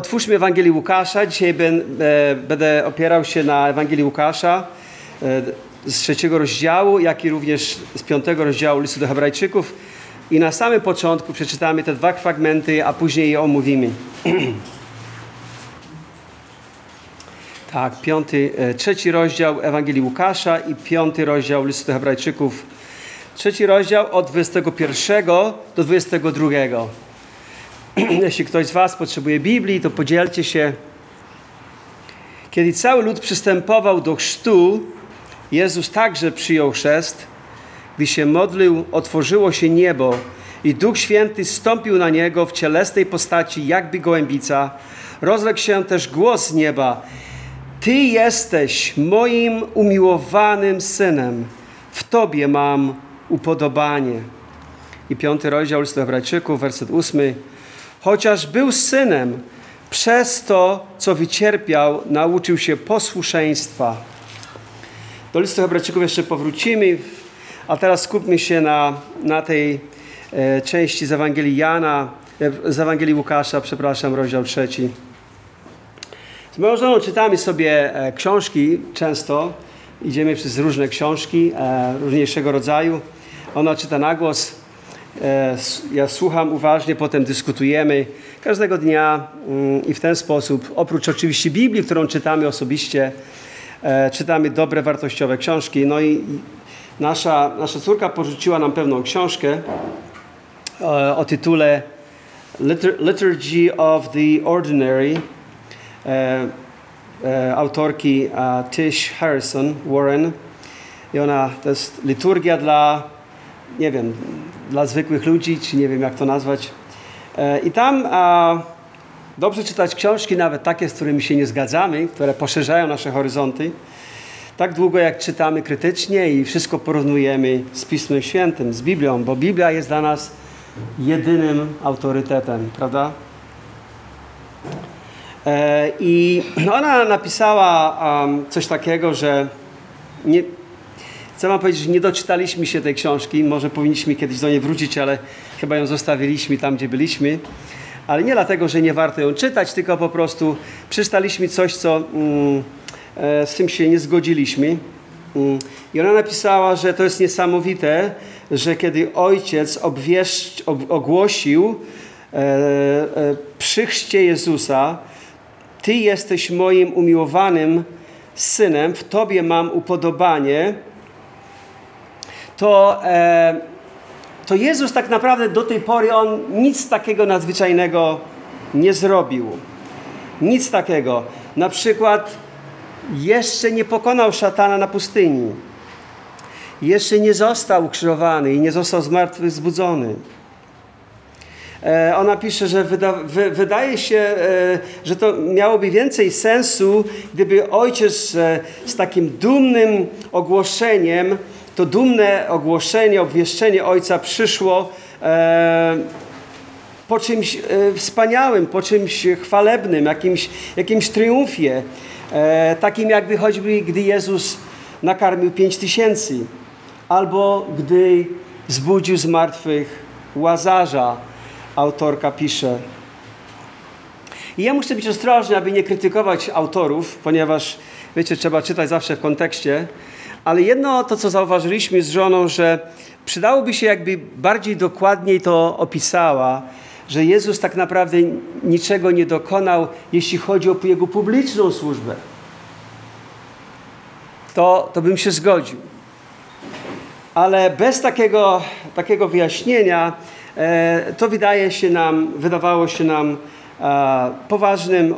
otwórzmy Ewangelię Łukasza. Dzisiaj e, będę opierał się na Ewangelii Łukasza e, z trzeciego rozdziału, jak i również z piątego rozdziału listu do Hebrajczyków. I na samym początku przeczytamy te dwa fragmenty, a później je omówimy. tak, piąty, e, trzeci rozdział Ewangelii Łukasza i piąty rozdział listu do Hebrajczyków. Trzeci rozdział od 21 do 22. Jeśli ktoś z Was potrzebuje Biblii, to podzielcie się. Kiedy cały lud przystępował do chrztu, Jezus także przyjął chrzest. Gdy się modlił, otworzyło się niebo i Duch Święty stąpił na niego w cielesnej postaci, jakby gołębica. Rozległ się też głos nieba. Ty jesteś moim umiłowanym synem. W Tobie mam upodobanie. I piąty rozdział listu Hebrajczyków, werset ósmy. Chociaż był synem, przez to, co wycierpiał, nauczył się posłuszeństwa. Do listu Hebrajczyków jeszcze powrócimy, a teraz skupmy się na, na tej e, części z Ewangelii Jana, e, z Ewangelii Łukasza, przepraszam, rozdział trzeci. Z moją żoną czytamy sobie e, książki często. Idziemy przez różne książki e, różniejszego rodzaju. Ona czyta na głos, ja słucham uważnie, potem dyskutujemy każdego dnia mm, i w ten sposób, oprócz oczywiście Biblii, którą czytamy osobiście, e, czytamy dobre, wartościowe książki. No i nasza, nasza córka porzuciła nam pewną książkę e, o tytule Liturgy of the Ordinary autorki Tish Harrison Warren. I ona to jest liturgia dla, nie wiem, dla zwykłych ludzi, czy nie wiem jak to nazwać. I tam dobrze czytać książki, nawet takie, z którymi się nie zgadzamy, które poszerzają nasze horyzonty. Tak długo jak czytamy krytycznie i wszystko porównujemy z Pismem Świętym, z Biblią, bo Biblia jest dla nas jedynym autorytetem, prawda? I ona napisała coś takiego, że nie, chcę wam powiedzieć, że nie doczytaliśmy się tej książki. Może powinniśmy kiedyś do niej wrócić, ale chyba ją zostawiliśmy tam, gdzie byliśmy. Ale nie dlatego, że nie warto ją czytać, tylko po prostu przeczytaliśmy coś, co, mm, z czym się nie zgodziliśmy. Mm. I ona napisała, że to jest niesamowite, że kiedy ojciec obwieszcz, ogłosił e, e, przy chrzcie Jezusa, Ty jesteś moim umiłowanym synem, w Tobie mam upodobanie, to, e, to Jezus tak naprawdę do tej pory On nic takiego nadzwyczajnego nie zrobił. Nic takiego. Na przykład jeszcze nie pokonał szatana na pustyni. Jeszcze nie został ukrzyżowany i nie został zmartwychwzbudzony. E, ona pisze, że wyda, wy, wydaje się, e, że to miałoby więcej sensu, gdyby ojciec e, z takim dumnym ogłoszeniem, to dumne ogłoszenie, obwieszczenie ojca przyszło po czymś wspaniałym, po czymś chwalebnym, jakimś, jakimś triumfie. Takim jakby choćby, gdy Jezus nakarmił pięć tysięcy, albo gdy zbudził z martwych Łazarza, autorka pisze. I ja muszę być ostrożny, aby nie krytykować autorów, ponieważ, wiecie, trzeba czytać zawsze w kontekście. Ale jedno to, co zauważyliśmy z żoną, że przydałoby się jakby bardziej dokładniej to opisała, że Jezus tak naprawdę niczego nie dokonał, jeśli chodzi o Jego publiczną służbę. To, to bym się zgodził. Ale bez takiego, takiego wyjaśnienia E, to wydaje się nam, wydawało się nam e, poważnym e,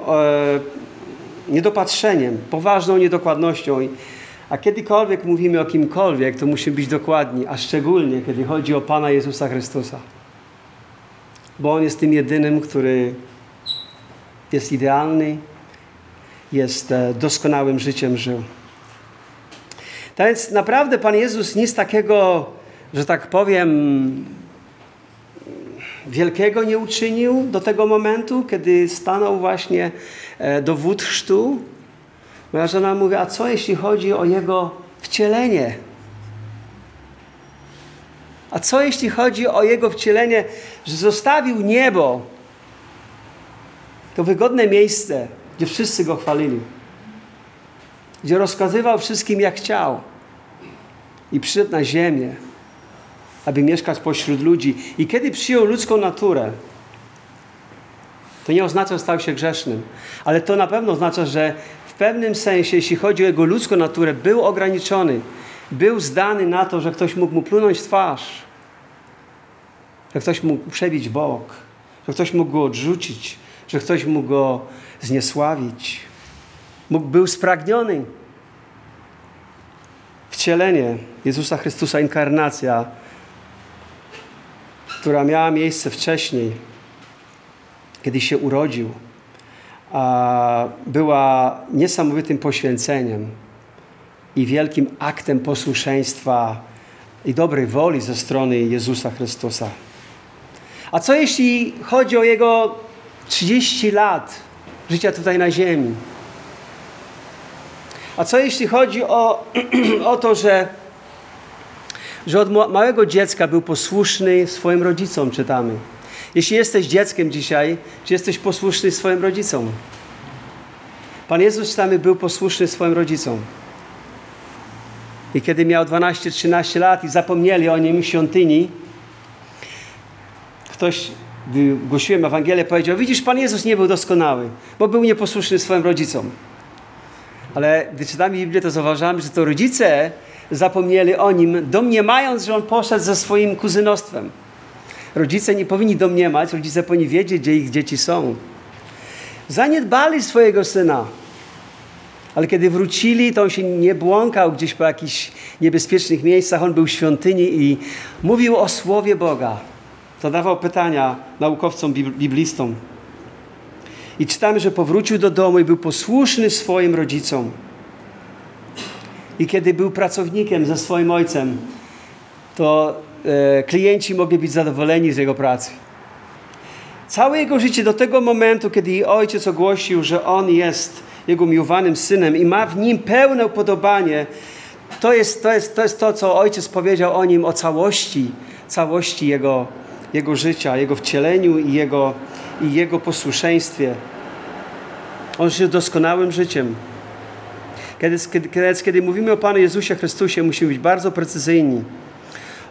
niedopatrzeniem, poważną niedokładnością. A kiedykolwiek mówimy o kimkolwiek, to musimy być dokładni, a szczególnie kiedy chodzi o Pana Jezusa Chrystusa. Bo On jest tym jedynym, który jest idealny, jest doskonałym życiem żył. Tak więc naprawdę Pan Jezus nic takiego, że tak powiem, wielkiego nie uczynił do tego momentu, kiedy stanął właśnie e, do wód chrztu. Moja żona mówi, a co jeśli chodzi o jego wcielenie? A co jeśli chodzi o jego wcielenie, że zostawił niebo To wygodne miejsce, gdzie wszyscy go chwalili. Gdzie rozkazywał wszystkim, jak chciał. I przyszedł na ziemię, aby mieszkać pośród ludzi. I kiedy przyjął ludzką naturę, to nie oznacza, że stał się grzesznym, ale to na pewno oznacza, że w pewnym sensie, jeśli chodzi o jego ludzką naturę, był ograniczony. Był zdany na to, że ktoś mógł mu plunąć w twarz, że ktoś mógł przebić bok, że ktoś mógł go odrzucić, że ktoś mógł go zniesławić. Mógł, był spragniony. Wcielenie Jezusa Chrystusa, inkarnacja, która miała miejsce wcześniej, kiedy się urodził, była niesamowitym poświęceniem i wielkim aktem posłuszeństwa i dobrej woli ze strony Jezusa Chrystusa. A co jeśli chodzi o Jego 30 lat życia tutaj na ziemi? A co jeśli chodzi o, o to, że, że od małego dziecka był posłuszny swoim rodzicom, czytamy. Jeśli jesteś dzieckiem dzisiaj, czy jesteś posłuszny swoim rodzicom? Pan Jezus czytamy był posłuszny swoim rodzicom. I kiedy miał 12-13 lat i zapomnieli o nim w świątyni, ktoś, gdy głosiłem Ewangelię, powiedział, widzisz, Pan Jezus nie był doskonały, bo był nieposłuszny swoim rodzicom. Ale gdy czytamy Biblię, to zauważamy, że to rodzice zapomnieli o nim, domniemając, że on poszedł ze swoim kuzynostwem. Rodzice nie powinni domniemać, rodzice powinni wiedzieć, gdzie ich dzieci są. Zaniedbali swojego syna. Ale kiedy wrócili, to on się nie błąkał gdzieś po jakichś niebezpiecznych miejscach. On był w świątyni i mówił o słowie Boga. Zadawał pytania naukowcom, biblistom. I czytamy, że powrócił do domu i był posłuszny swoim rodzicom. I kiedy był pracownikiem ze swoim ojcem, to klienci mogli być zadowoleni z jego pracy. Całe jego życie do tego momentu, kiedy ojciec ogłosił, że on jest jego miłowanym synem i ma w nim pełne upodobanie, to jest to, jest, to, jest to co ojciec powiedział o nim, o całości, całości jego, jego życia, jego wcieleniu i jego, i jego posłuszeństwie. On żył doskonałym życiem. Kiedy, kiedy, kiedy mówimy o Panu Jezusie Chrystusie, musimy być bardzo precyzyjni.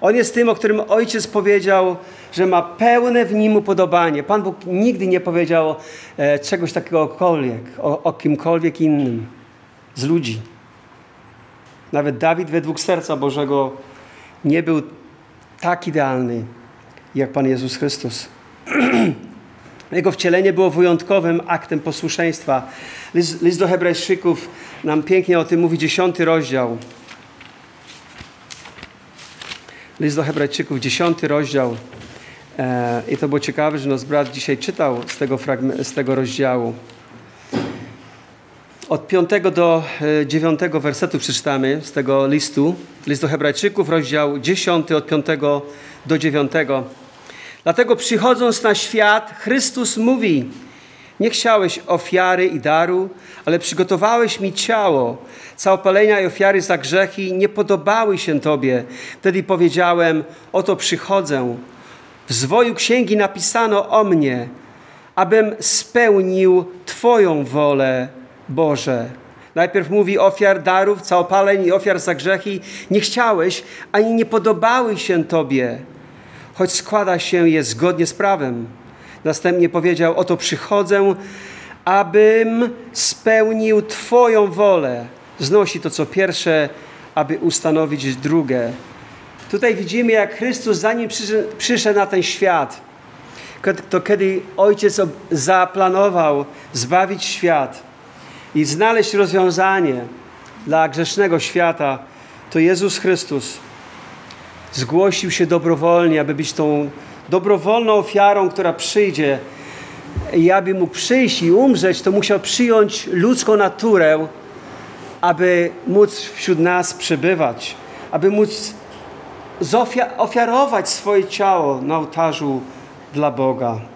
On jest tym, o którym Ojciec powiedział, że ma pełne w nim upodobanie. Pan Bóg nigdy nie powiedział e, czegoś takiego o, o kimkolwiek innym z ludzi. Nawet Dawid według serca Bożego nie był tak idealny jak Pan Jezus Chrystus. Jego wcielenie było wyjątkowym aktem posłuszeństwa. List, list do Hebrajczyków nam pięknie o tym mówi, dziesiąty rozdział. List do Hebrajczyków, dziesiąty rozdział. E, I to było ciekawe, że nasz brat dzisiaj czytał z tego, z tego rozdziału. Od piątego do e, dziewiątego wersetu przeczytamy z tego listu. List do Hebrajczyków, rozdział dziesiąty, od piątego do dziewiątego. Dlatego przychodząc na świat, Chrystus mówi: Nie chciałeś ofiary i daru, ale przygotowałeś mi ciało. Całopalenia i ofiary za grzechy nie podobały się Tobie. Wtedy powiedziałem: Oto przychodzę. W zwoju księgi napisano o mnie, abym spełnił Twoją wolę, Boże. Najpierw mówi ofiar darów, całopaleń i ofiar za grzechy. Nie chciałeś, ani nie podobały się Tobie choć składa się je zgodnie z prawem. Następnie powiedział: Oto przychodzę, abym spełnił Twoją wolę. Znosi to co pierwsze, aby ustanowić drugie. Tutaj widzimy, jak Chrystus, zanim przyszedł na ten świat, to kiedy Ojciec zaplanował zbawić świat i znaleźć rozwiązanie dla grzesznego świata, to Jezus Chrystus zgłosił się dobrowolnie, aby być tą dobrowolną ofiarą, która przyjdzie. I aby mógł przyjść i umrzeć, to musiał przyjąć ludzką naturę, aby móc wśród nas przebywać, aby móc ofiarować swoje ciało na ołtarzu dla Boga.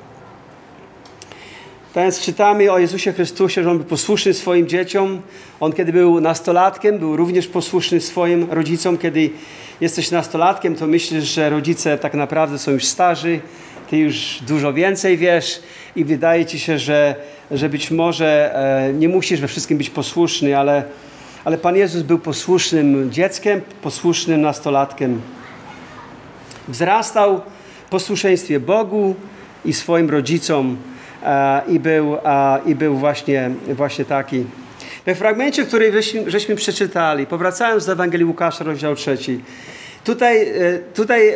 Więc czytamy o Jezusie Chrystusie, że On był posłuszny swoim dzieciom. On, kiedy był nastolatkiem, był również posłuszny swoim rodzicom. Kiedy jesteś nastolatkiem, to myślisz, że rodzice tak naprawdę są już starzy ty już dużo więcej wiesz i wydaje ci się, że, że być może e, nie musisz we wszystkim być posłuszny, ale, ale Pan Jezus był posłusznym dzieckiem, posłusznym nastolatkiem. Wzrastał w posłuszeństwie Bogu i swoim rodzicom i był, e, i był właśnie, właśnie taki. We fragmencie, który żeśmy, żeśmy przeczytali, powracając do Ewangelii Łukasza, rozdział trzeci, tutaj, e, tutaj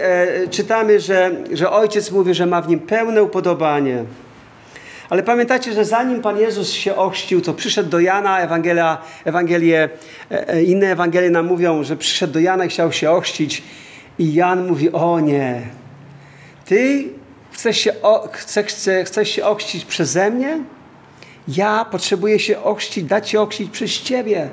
czytamy, że, że ojciec mówi, że ma w nim pełne upodobanie. Ale pamiętacie, że zanim Pan Jezus się ochrzcił, to przyszedł do Jana, Ewangelia, Ewangelie, inne Ewangelie nam mówią, że przyszedł do Jana i chciał się ochrzcić. I Jan mówi, o nie, ty chcesz się, chcesz, chcesz, chcesz się ochrzcić przeze mnie? Ja potrzebuję się ochrzcić, dać się ochrzcić przez ciebie.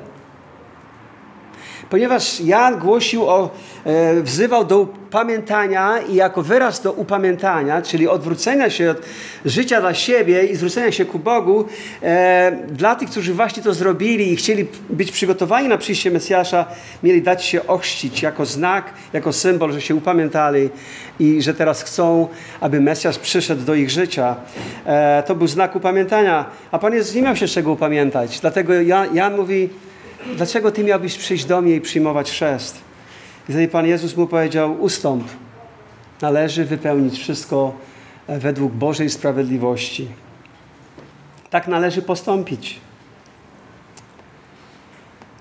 Ponieważ Jan głosił o, e, wzywał do upamiętania i jako wyraz do upamiętania, czyli odwrócenia się od życia dla siebie i zwrócenia się ku Bogu, e, dla tych, którzy właśnie to zrobili i chcieli być przygotowani na przyjście Mesjasza, mieli dać się ochrzcić jako znak, jako symbol, że się upamiętali i że teraz chcą, aby Mesjasz przyszedł do ich życia. E, to był znak upamiętania, a Pan Jezus nie miał się czego upamiętać. Dlatego Jan, Jan mówi, dlaczego Ty miałbyś przyjść do mnie i przyjmować chrzest? I wtedy Pan Jezus mu powiedział, ustąp. Należy wypełnić wszystko e, według Bożej sprawiedliwości. Tak należy postąpić.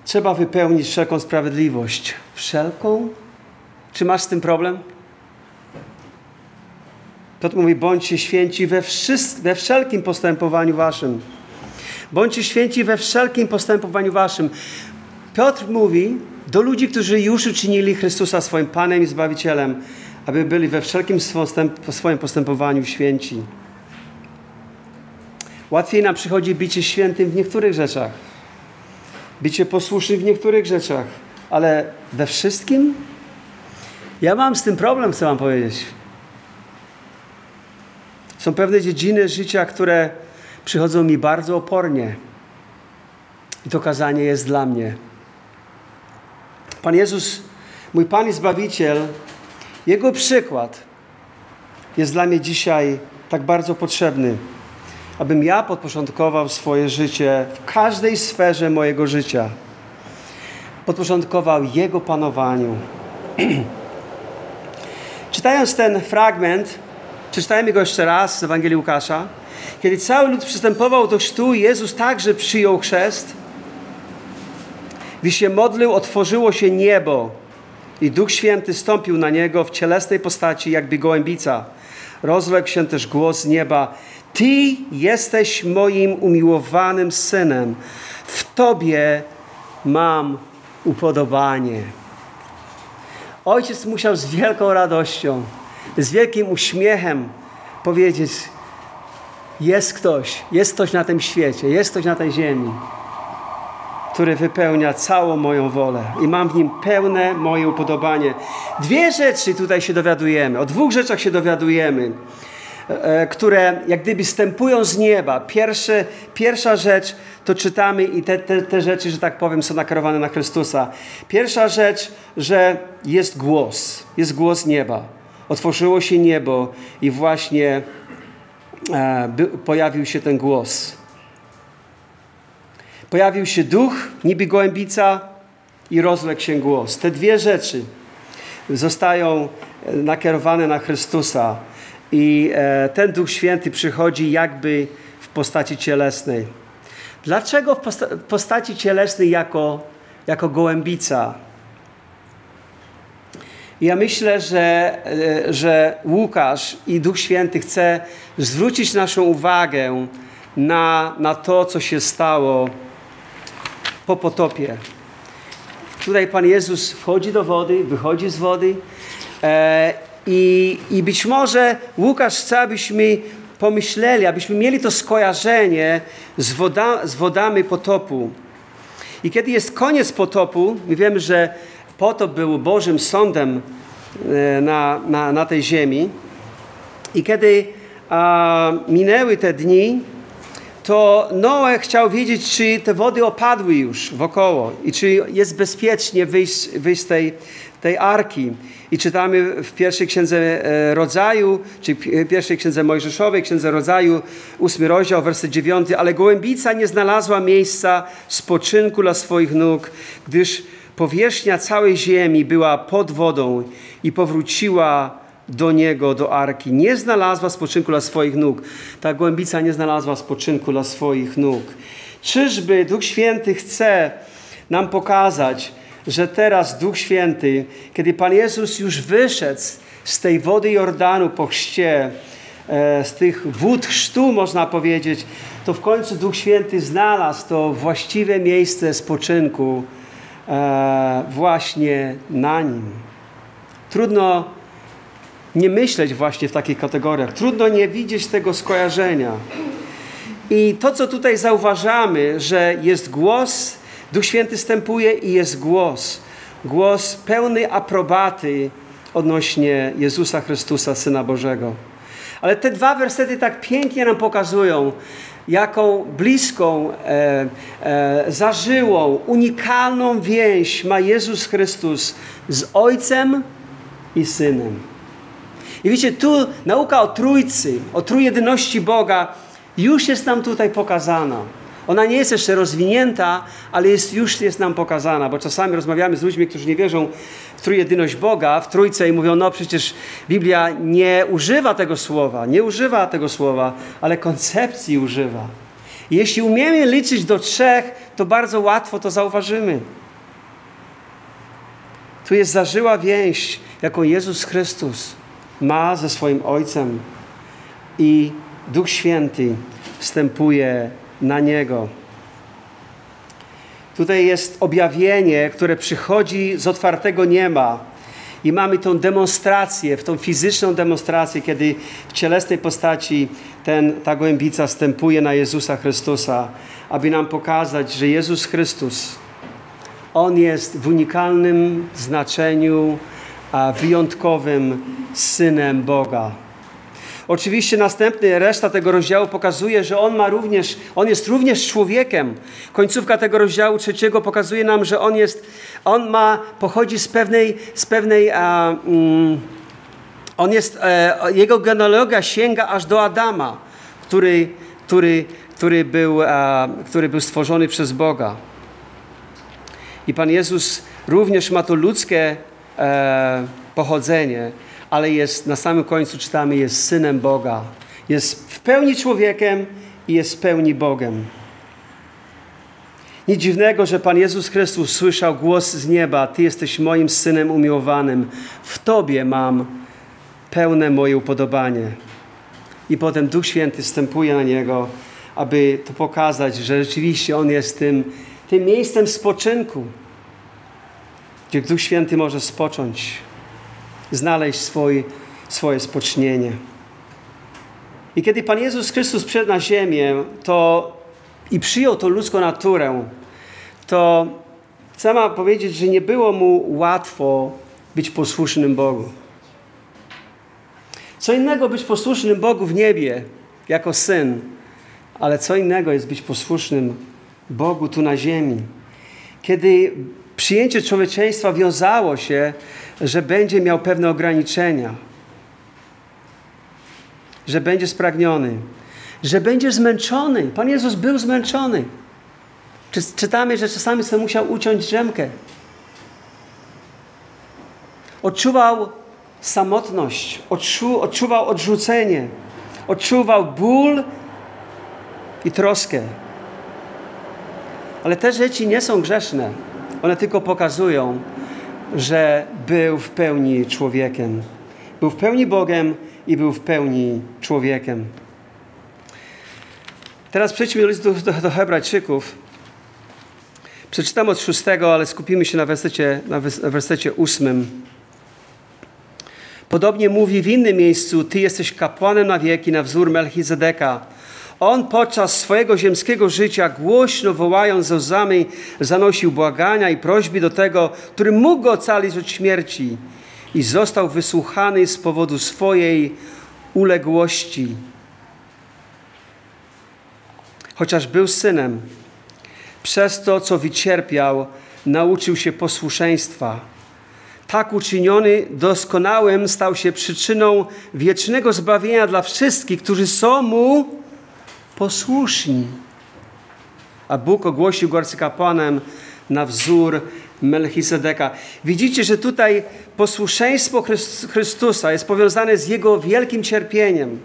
Trzeba wypełnić wszelką sprawiedliwość. Wszelką? Czy masz z tym problem? Piotr mówi, bądźcie święci we, we wszelkim postępowaniu waszym. Bądźcie święci we wszelkim postępowaniu waszym. Piotr mówi do ludzi, którzy już uczynili Chrystusa swoim Panem i Zbawicielem, aby byli we wszelkim swoim postępowaniu święci. Łatwiej nam przychodzi bycie świętym w niektórych rzeczach, bycie posłusznym w niektórych rzeczach, ale we wszystkim? Ja mam z tym problem, chcę Wam powiedzieć. Są pewne dziedziny życia, które przychodzą mi bardzo opornie. I to kazanie jest dla mnie. Pan Jezus, mój Pan i Zbawiciel, Jego przykład jest dla mnie dzisiaj tak bardzo potrzebny, abym ja podporządkował swoje życie w każdej sferze mojego życia. Podporządkował Jego panowaniu. Czytając ten fragment, przeczytajmy go jeszcze raz z Ewangelii Łukasza. Kiedy cały lud przystępował do chrztu, Jezus także przyjął chrzest. Gdy się modlił, otworzyło się niebo i Duch Święty stąpił na niego w cielesnej postaci, jakby gołębica. Rozległ się też głos z nieba: Ty jesteś moim umiłowanym synem. W Tobie mam upodobanie. Ojciec musiał z wielką radością, z wielkim uśmiechem powiedzieć: jest ktoś, jest ktoś na tym świecie, jest ktoś na tej ziemi, który wypełnia całą moją wolę i mam w nim pełne moje upodobanie. Dwie rzeczy tutaj się dowiadujemy, o dwóch rzeczach się dowiadujemy, e, które jak gdyby stępują z nieba. Pierwsze, pierwsza rzecz to czytamy i te, te, te rzeczy, że tak powiem, są nakierowane na Chrystusa. Pierwsza rzecz, że jest głos, jest głos nieba. Otworzyło się niebo i właśnie E, pojawił się ten głos. Pojawił się duch, niby gołębica i rozległ się głos. Te dwie rzeczy zostają e, nakierowane na Chrystusa i e, ten Duch Święty przychodzi jakby w postaci cielesnej. Dlaczego w postaci cielesnej jako, jako gołębica? Ja myślę, że, e, że Łukasz i Duch Święty chce zwrócić naszą uwagę na, na to, co się stało po potopie. Tutaj Pan Jezus wchodzi do wody, wychodzi z wody e, i, i być może Łukasz chce, abyśmy pomyśleli, abyśmy mieli to skojarzenie z, woda, z wodami potopu. I kiedy jest koniec potopu, my wiemy, że potop był Bożym sądem e, na, na, na tej ziemi. I kiedy a, minęły te dni, to Noe chciał wiedzieć, czy te wody opadły już wokoło i czy jest bezpiecznie wyjść, wyjść z tej, tej arki. I czytamy w pierwszej księdze e, rodzaju, czy pierwszej księdze Mojżeszowej, księdze rodzaju, ósmy rozdział, werset dziewiąty. Ale gołębica nie znalazła miejsca spoczynku dla swoich nóg, gdyż powierzchnia całej ziemi była pod wodą i powróciła do niego, do arki. Nie znalazła spoczynku dla swoich nóg. Ta gołębica nie znalazła spoczynku dla swoich nóg. Czyżby Duch Święty chce nam pokazać, że teraz Duch Święty, kiedy Pan Jezus już wyszedł z tej wody Jordanu po chrzcie, e, z tych wód chrztu, można powiedzieć, to w końcu Duch Święty znalazł to właściwe miejsce spoczynku właśnie na nim. Trudno nie myśleć właśnie w takich kategoriach. Trudno nie widzieć tego skojarzenia. I to, co tutaj zauważamy, że jest głos, Duch Święty stępuje i jest głos. Głos pełny aprobaty odnośnie Jezusa Chrystusa, Syna Bożego. Ale te dwa wersety tak pięknie nam pokazują, jaką bliską, e, e, zażyłą, unikalną więź ma Jezus Chrystus z Ojcem i Synem. I wiecie, tu nauka o Trójcy, o Trójjedyności Boga już jest nam tutaj pokazana. Ona nie jest jeszcze rozwinięta, ale jest, już jest nam pokazana, bo czasami rozmawiamy z ludźmi, którzy nie wierzą w trójjedyność Boga, w Trójce i mówią, no przecież Biblia nie używa tego słowa, nie używa tego słowa, ale koncepcji używa. I jeśli umiemy liczyć do trzech, to bardzo łatwo to zauważymy. Tu jest zażyła więź, jaką Jezus Chrystus ma ze swoim Ojcem i Duch Święty wstępuje na Niego. Tutaj jest objawienie, które przychodzi z otwartego nieba. I mamy tą demonstrację, w tą fizyczną demonstrację, kiedy w cielesnej postaci ten, ta gołębica wstępuje na Jezusa Chrystusa, aby nam pokazać, że Jezus Chrystus, On jest w unikalnym znaczeniu, wyjątkowym Synem Boga. Oczywiście następny, reszta tego rozdziału pokazuje, że on ma również, on jest również człowiekiem. Końcówka tego rozdziału trzeciego pokazuje nam, że on jest, on ma, pochodzi z pewnej, z pewnej, a, mm, on jest, e, jego genealogia sięga aż do Adama, który, który, który, był, a, który był stworzony przez Boga. I Pan Jezus również ma to ludzkie e, pochodzenie, ale jest na samym końcu czytamy, jest synem Boga. Jest w pełni człowiekiem i jest w pełni Bogiem. Nic dziwnego, że Pan Jezus Chrystus słyszał głos z nieba: Ty jesteś moim synem umiłowanym, w Tobie mam pełne moje upodobanie. I potem Duch Święty wstępuje na niego, aby to pokazać, że rzeczywiście On jest tym, tym miejscem spoczynku, gdzie Duch Święty może spocząć znaleźć swój, swoje spocznienie. I kiedy Pan Jezus Chrystus przyszedł na ziemię to, i przyjął tą ludzką naturę, to chcę powiedzieć, że nie było mu łatwo być posłusznym Bogu. Co innego być posłusznym Bogu w niebie jako syn, ale co innego jest być posłusznym Bogu tu na ziemi. Kiedy przyjęcie człowieczeństwa wiązało się że będzie miał pewne ograniczenia, że będzie spragniony, że będzie zmęczony. Pan Jezus był zmęczony. Czytamy, że czasami sobie musiał uciąć drzemkę. Odczuwał samotność, odczu, odczuwał odrzucenie, odczuwał ból i troskę. Ale te rzeczy nie są grzeszne. One tylko pokazują, że był w pełni człowiekiem. Był w pełni Bogiem i był w pełni człowiekiem. Teraz przejdźmy do listu do, do Hebrajczyków. Przeczytam od szóstego, ale skupimy się na wersecie, na wersecie ósmym. Podobnie mówi w innym miejscu: Ty jesteś kapłanem na wieki, na wzór Melchizedeka on podczas swojego ziemskiego życia głośno wołając ze łzami zanosił błagania i prośby do tego, który mógł go ocalić od śmierci i został wysłuchany z powodu swojej uległości. Chociaż był synem, przez to, co wycierpiał, nauczył się posłuszeństwa. tak uczyniony doskonałym stał się przyczyną wiecznego zbawienia dla wszystkich, którzy są mu posłuszni. A Bóg ogłosił go arcykapłanem na wzór Melchisedeka. Widzicie, że tutaj posłuszeństwo Chrystusa jest powiązane z Jego wielkim cierpieniem.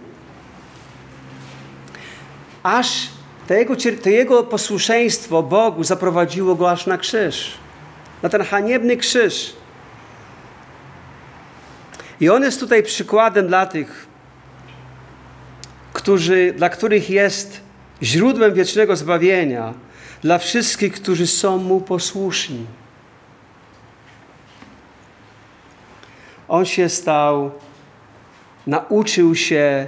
Aż to jego, to jego posłuszeństwo Bogu zaprowadziło go aż na krzyż. Na ten haniebny krzyż. I on jest tutaj przykładem dla tych, którzy, dla których jest źródłem wiecznego zbawienia, dla wszystkich, którzy są mu posłuszni. On się stał, nauczył się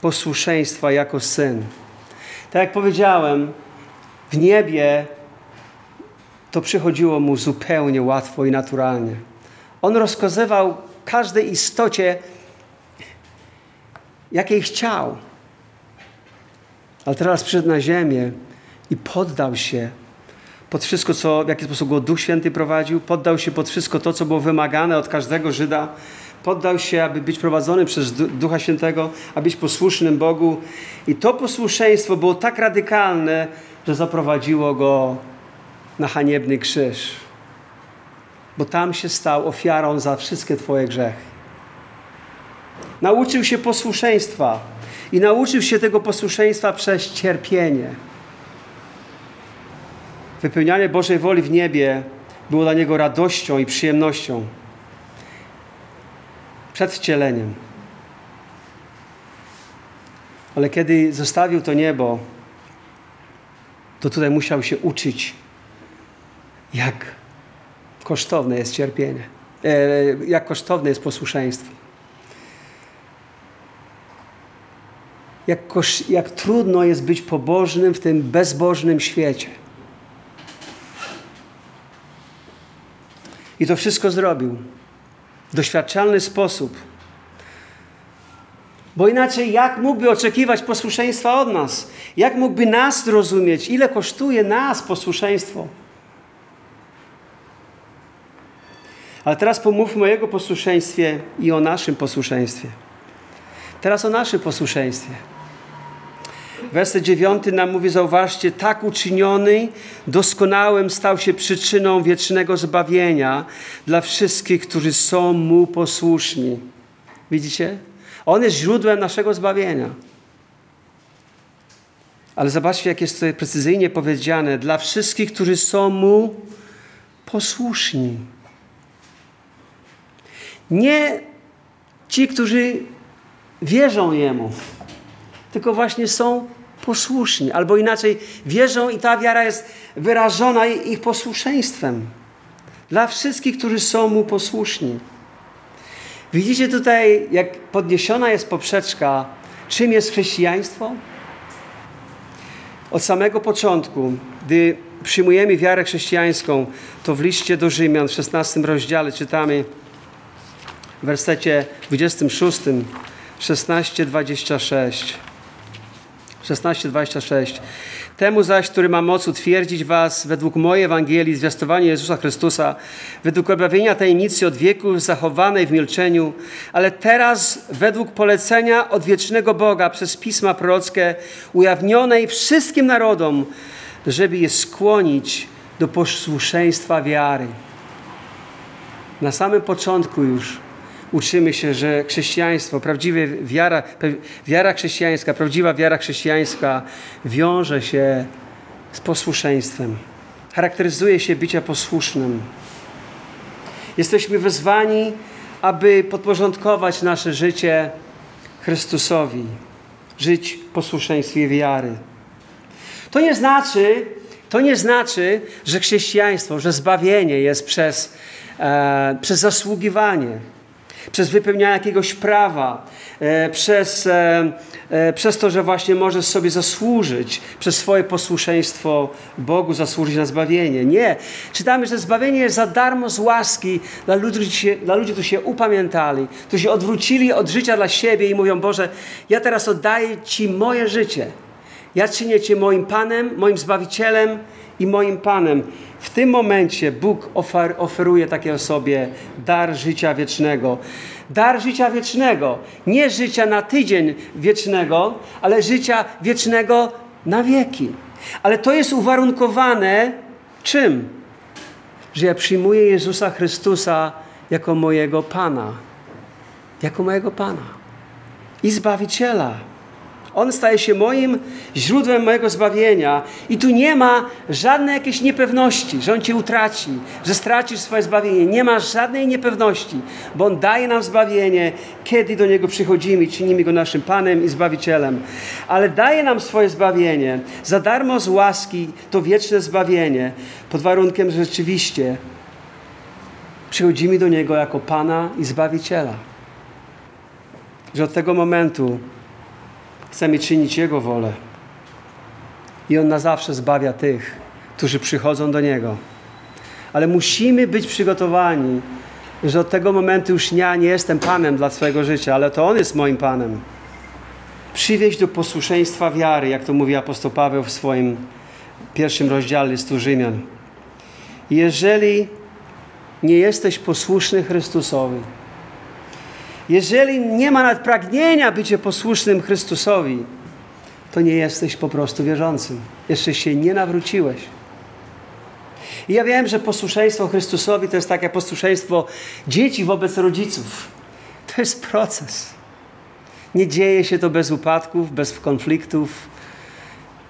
posłuszeństwa jako syn. Tak jak powiedziałem, w niebie to przychodziło mu zupełnie łatwo i naturalnie. On rozkazywał każdej istocie, jakiej chciał. Ale teraz przyszedł na ziemię i poddał się pod wszystko, co, w jaki sposób go Duch Święty prowadził, poddał się pod wszystko to, co było wymagane od każdego Żyda, poddał się, aby być prowadzony przez Ducha Świętego, aby być posłusznym Bogu. I to posłuszeństwo było tak radykalne, że zaprowadziło go na haniebny krzyż. Bo tam się stał ofiarą za wszystkie Twoje grzechy. Nauczył się posłuszeństwa i nauczył się tego posłuszeństwa przez cierpienie. Wypełnianie Bożej woli w niebie było dla niego radością i przyjemnością przed wcieleniem. Ale kiedy zostawił to niebo, to tutaj musiał się uczyć, jak kosztowne jest cierpienie, e, jak kosztowne jest posłuszeństwo. Jak, jak trudno jest być pobożnym w tym bezbożnym świecie. I to wszystko zrobił w doświadczalny sposób. Bo inaczej, jak mógłby oczekiwać posłuszeństwa od nas? Jak mógłby nas zrozumieć? Ile kosztuje nas posłuszeństwo? Ale teraz pomówmy o Jego posłuszeństwie i o naszym posłuszeństwie. Teraz o naszym posłuszeństwie. Werset dziewiąty nam mówi, zauważcie, tak uczyniony doskonałym stał się przyczyną wiecznego zbawienia dla wszystkich, którzy są Mu posłuszni. Widzicie? On jest źródłem naszego zbawienia. Ale zobaczcie, jak jest tutaj precyzyjnie powiedziane, dla wszystkich, którzy są Mu posłuszni. Nie ci, którzy wierzą Jemu, tylko właśnie są posłuszni. Albo inaczej, wierzą i ta wiara jest wyrażona ich posłuszeństwem. Dla wszystkich, którzy są Mu posłuszni. Widzicie tutaj, jak podniesiona jest poprzeczka, czym jest chrześcijaństwo? Od samego początku, gdy przyjmujemy wiarę chrześcijańską, to w liście do Rzymian w 16 rozdziale czytamy w wersecie 26, 16-26. 16:26. Temu zaś, który ma moc utwierdzić was według mojej Ewangelii, zwiastowania Jezusa Chrystusa, według objawienia tajemnicy od wieków zachowanej w milczeniu, ale teraz według polecenia odwiecznego Boga przez pisma prorockie ujawnionej wszystkim narodom, żeby je skłonić do posłuszeństwa wiary. Na samym początku już uczymy się, że chrześcijaństwo, prawdziwa wiara, wiara chrześcijańska, prawdziwa wiara chrześcijańska wiąże się z posłuszeństwem. Charakteryzuje się bycia posłusznym. Jesteśmy wezwani, aby podporządkować nasze życie Chrystusowi, żyć w posłuszeństwie wiary. To nie znaczy, to nie znaczy, że chrześcijaństwo, że zbawienie jest przez, e, przez zasługiwanie przez wypełnianie jakiegoś prawa, e, przez, e, e, przez to, że właśnie możesz sobie zasłużyć, przez swoje posłuszeństwo Bogu zasłużyć na zbawienie. Nie. Czytamy, że zbawienie jest za darmo z łaski dla ludzi, dla ludzi którzy się upamiętali, którzy się odwrócili od życia dla siebie i mówią, Boże, ja teraz oddaję Ci moje życie. Ja czynię Cię moim Panem, moim Zbawicielem i moim Panem, w tym momencie Bóg ofer, oferuje takiej osobie dar życia wiecznego. Dar życia wiecznego. Nie życia na tydzień wiecznego, ale życia wiecznego na wieki. Ale to jest uwarunkowane czym? Że ja przyjmuję Jezusa Chrystusa jako mojego Pana. Jako mojego Pana i Zbawiciela. On staje się moim źródłem mojego zbawienia. I tu nie ma żadnej jakiejś niepewności, że On Cię utraci, że stracisz swoje zbawienie. Nie ma żadnej niepewności, bo On daje nam zbawienie, kiedy do Niego przychodzimy czynimy Go naszym Panem i Zbawicielem. Ale daje nam swoje zbawienie za darmo z łaski, to wieczne zbawienie, pod warunkiem, że rzeczywiście przychodzimy do Niego jako Pana i Zbawiciela. Że od tego momentu chcemy czynić Jego wolę. I On na zawsze zbawia tych, którzy przychodzą do Niego. Ale musimy być przygotowani, że od tego momentu już ja nie jestem Panem dla swojego życia, ale to On jest moim Panem. Przywieźć do posłuszeństwa wiary, jak to mówi apostoł Paweł w swoim pierwszym rozdziale listu Rzymian. Jeżeli nie jesteś posłuszny Chrystusowi, jeżeli nie ma nadpragnienia bycie posłusznym Chrystusowi, to nie jesteś po prostu wierzącym. Jeszcze się nie nawróciłeś. I ja wiem, że posłuszeństwo Chrystusowi to jest takie posłuszeństwo dzieci wobec rodziców. To jest proces. Nie dzieje się to bez upadków, bez konfliktów.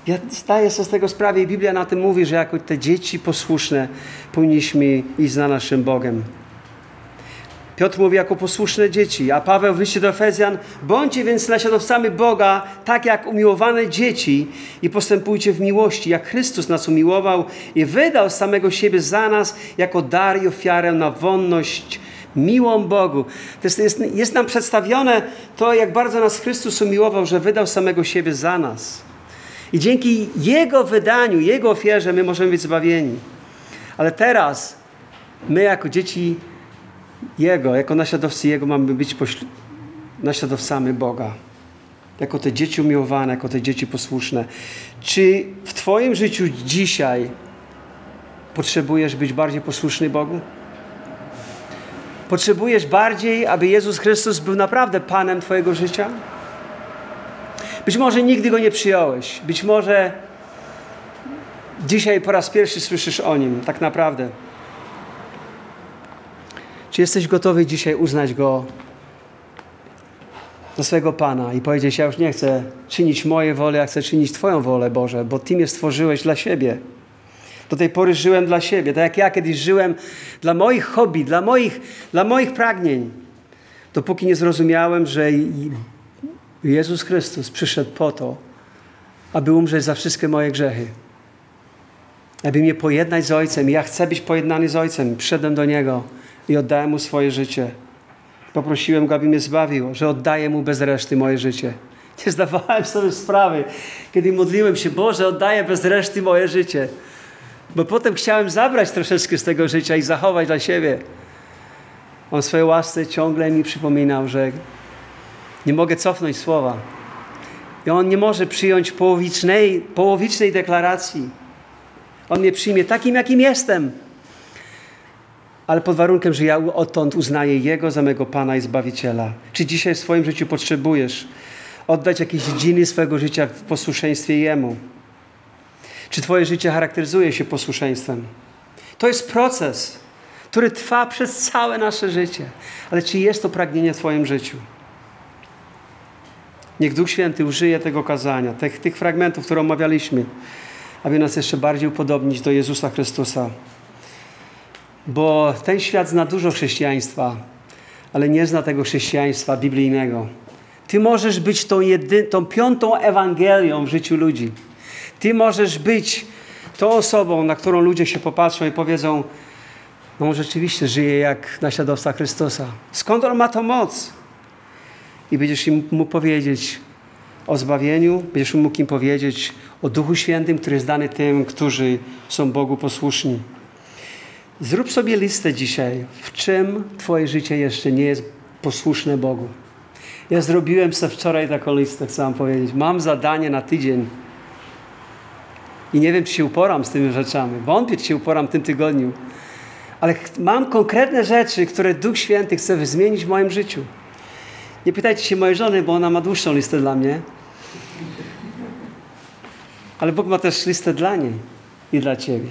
Ja zdaję sobie z tego sprawę i Biblia na tym mówi, że jako te dzieci posłuszne powinniśmy iść za naszym Bogiem. Piotr mówi jako posłuszne dzieci, a Paweł w liście do Efezjan bądźcie więc naśladowcami Boga, tak jak umiłowane dzieci i postępujcie w miłości, jak Chrystus nas umiłował i wydał samego siebie za nas jako dar i ofiarę na wonność miłą Bogu. To jest, jest, jest nam przedstawione to, jak bardzo nas Chrystus umiłował, że wydał samego siebie za nas. I dzięki Jego wydaniu, Jego ofierze my możemy być zbawieni. Ale teraz my jako dzieci jego, jako naśladowcy Jego mamy być naśladowcami Boga. Jako te dzieci umiłowane, jako te dzieci posłuszne. Czy w Twoim życiu dzisiaj potrzebujesz być bardziej posłuszny Bogu? Potrzebujesz bardziej, aby Jezus Chrystus był naprawdę Panem Twojego życia? Być może nigdy Go nie przyjąłeś. Być może dzisiaj po raz pierwszy słyszysz o Nim, tak naprawdę. Czy jesteś gotowy dzisiaj uznać Go za swojego Pana i powiedzieć, ja już nie chcę czynić mojej woli, ja chcę czynić Twoją wolę, Boże, bo Ty mnie stworzyłeś dla siebie. Do tej pory żyłem dla siebie, tak jak ja kiedyś żyłem dla moich hobby, dla moich, dla moich pragnień. Dopóki nie zrozumiałem, że Jezus Chrystus przyszedł po to, aby umrzeć za wszystkie moje grzechy. Aby mnie pojednać z Ojcem. Ja chcę być pojednany z Ojcem. Przyszedłem do Niego i oddałem Mu swoje życie. Poprosiłem Go, aby mnie zbawił, że oddaję Mu bez reszty moje życie. Nie zdawałem sobie sprawy, kiedy modliłem się, Boże, oddaję bez reszty moje życie. Bo potem chciałem zabrać troszeczkę z tego życia i zachować dla siebie. On w swojej łasce ciągle mi przypominał, że nie mogę cofnąć słowa. I on nie może przyjąć połowicznej, połowicznej deklaracji. On mnie przyjmie takim, jakim jestem ale pod warunkiem, że ja odtąd uznaję Jego za mego Pana i Zbawiciela. Czy dzisiaj w swoim życiu potrzebujesz oddać jakieś dziedziny swojego życia w posłuszeństwie Jemu? Czy Twoje życie charakteryzuje się posłuszeństwem? To jest proces, który trwa przez całe nasze życie. Ale czy jest to pragnienie w Twoim życiu? Niech Duch Święty użyje tego kazania, tych, tych fragmentów, które omawialiśmy, aby nas jeszcze bardziej upodobnić do Jezusa Chrystusa. Bo ten świat zna dużo chrześcijaństwa, ale nie zna tego chrześcijaństwa biblijnego. Ty możesz być tą, jedy, tą piątą Ewangelią w życiu ludzi. Ty możesz być tą osobą, na którą ludzie się popatrzą i powiedzą: No, rzeczywiście żyje jak naśladowca Chrystusa. Skąd on ma tą moc? I będziesz im mógł powiedzieć o zbawieniu, będziesz mógł im powiedzieć o Duchu Świętym, który jest dany tym, którzy są Bogu posłuszni. Zrób sobie listę dzisiaj, w czym Twoje życie jeszcze nie jest posłuszne Bogu. Ja zrobiłem sobie wczoraj taką listę, chcę Wam powiedzieć. Mam zadanie na tydzień. I nie wiem, czy się uporam z tymi rzeczami. Wątpię, czy się uporam w tym tygodniu. Ale mam konkretne rzeczy, które Duch Święty chce zmienić w moim życiu. Nie pytajcie się mojej żony, bo ona ma dłuższą listę dla mnie. Ale Bóg ma też listę dla niej i dla ciebie.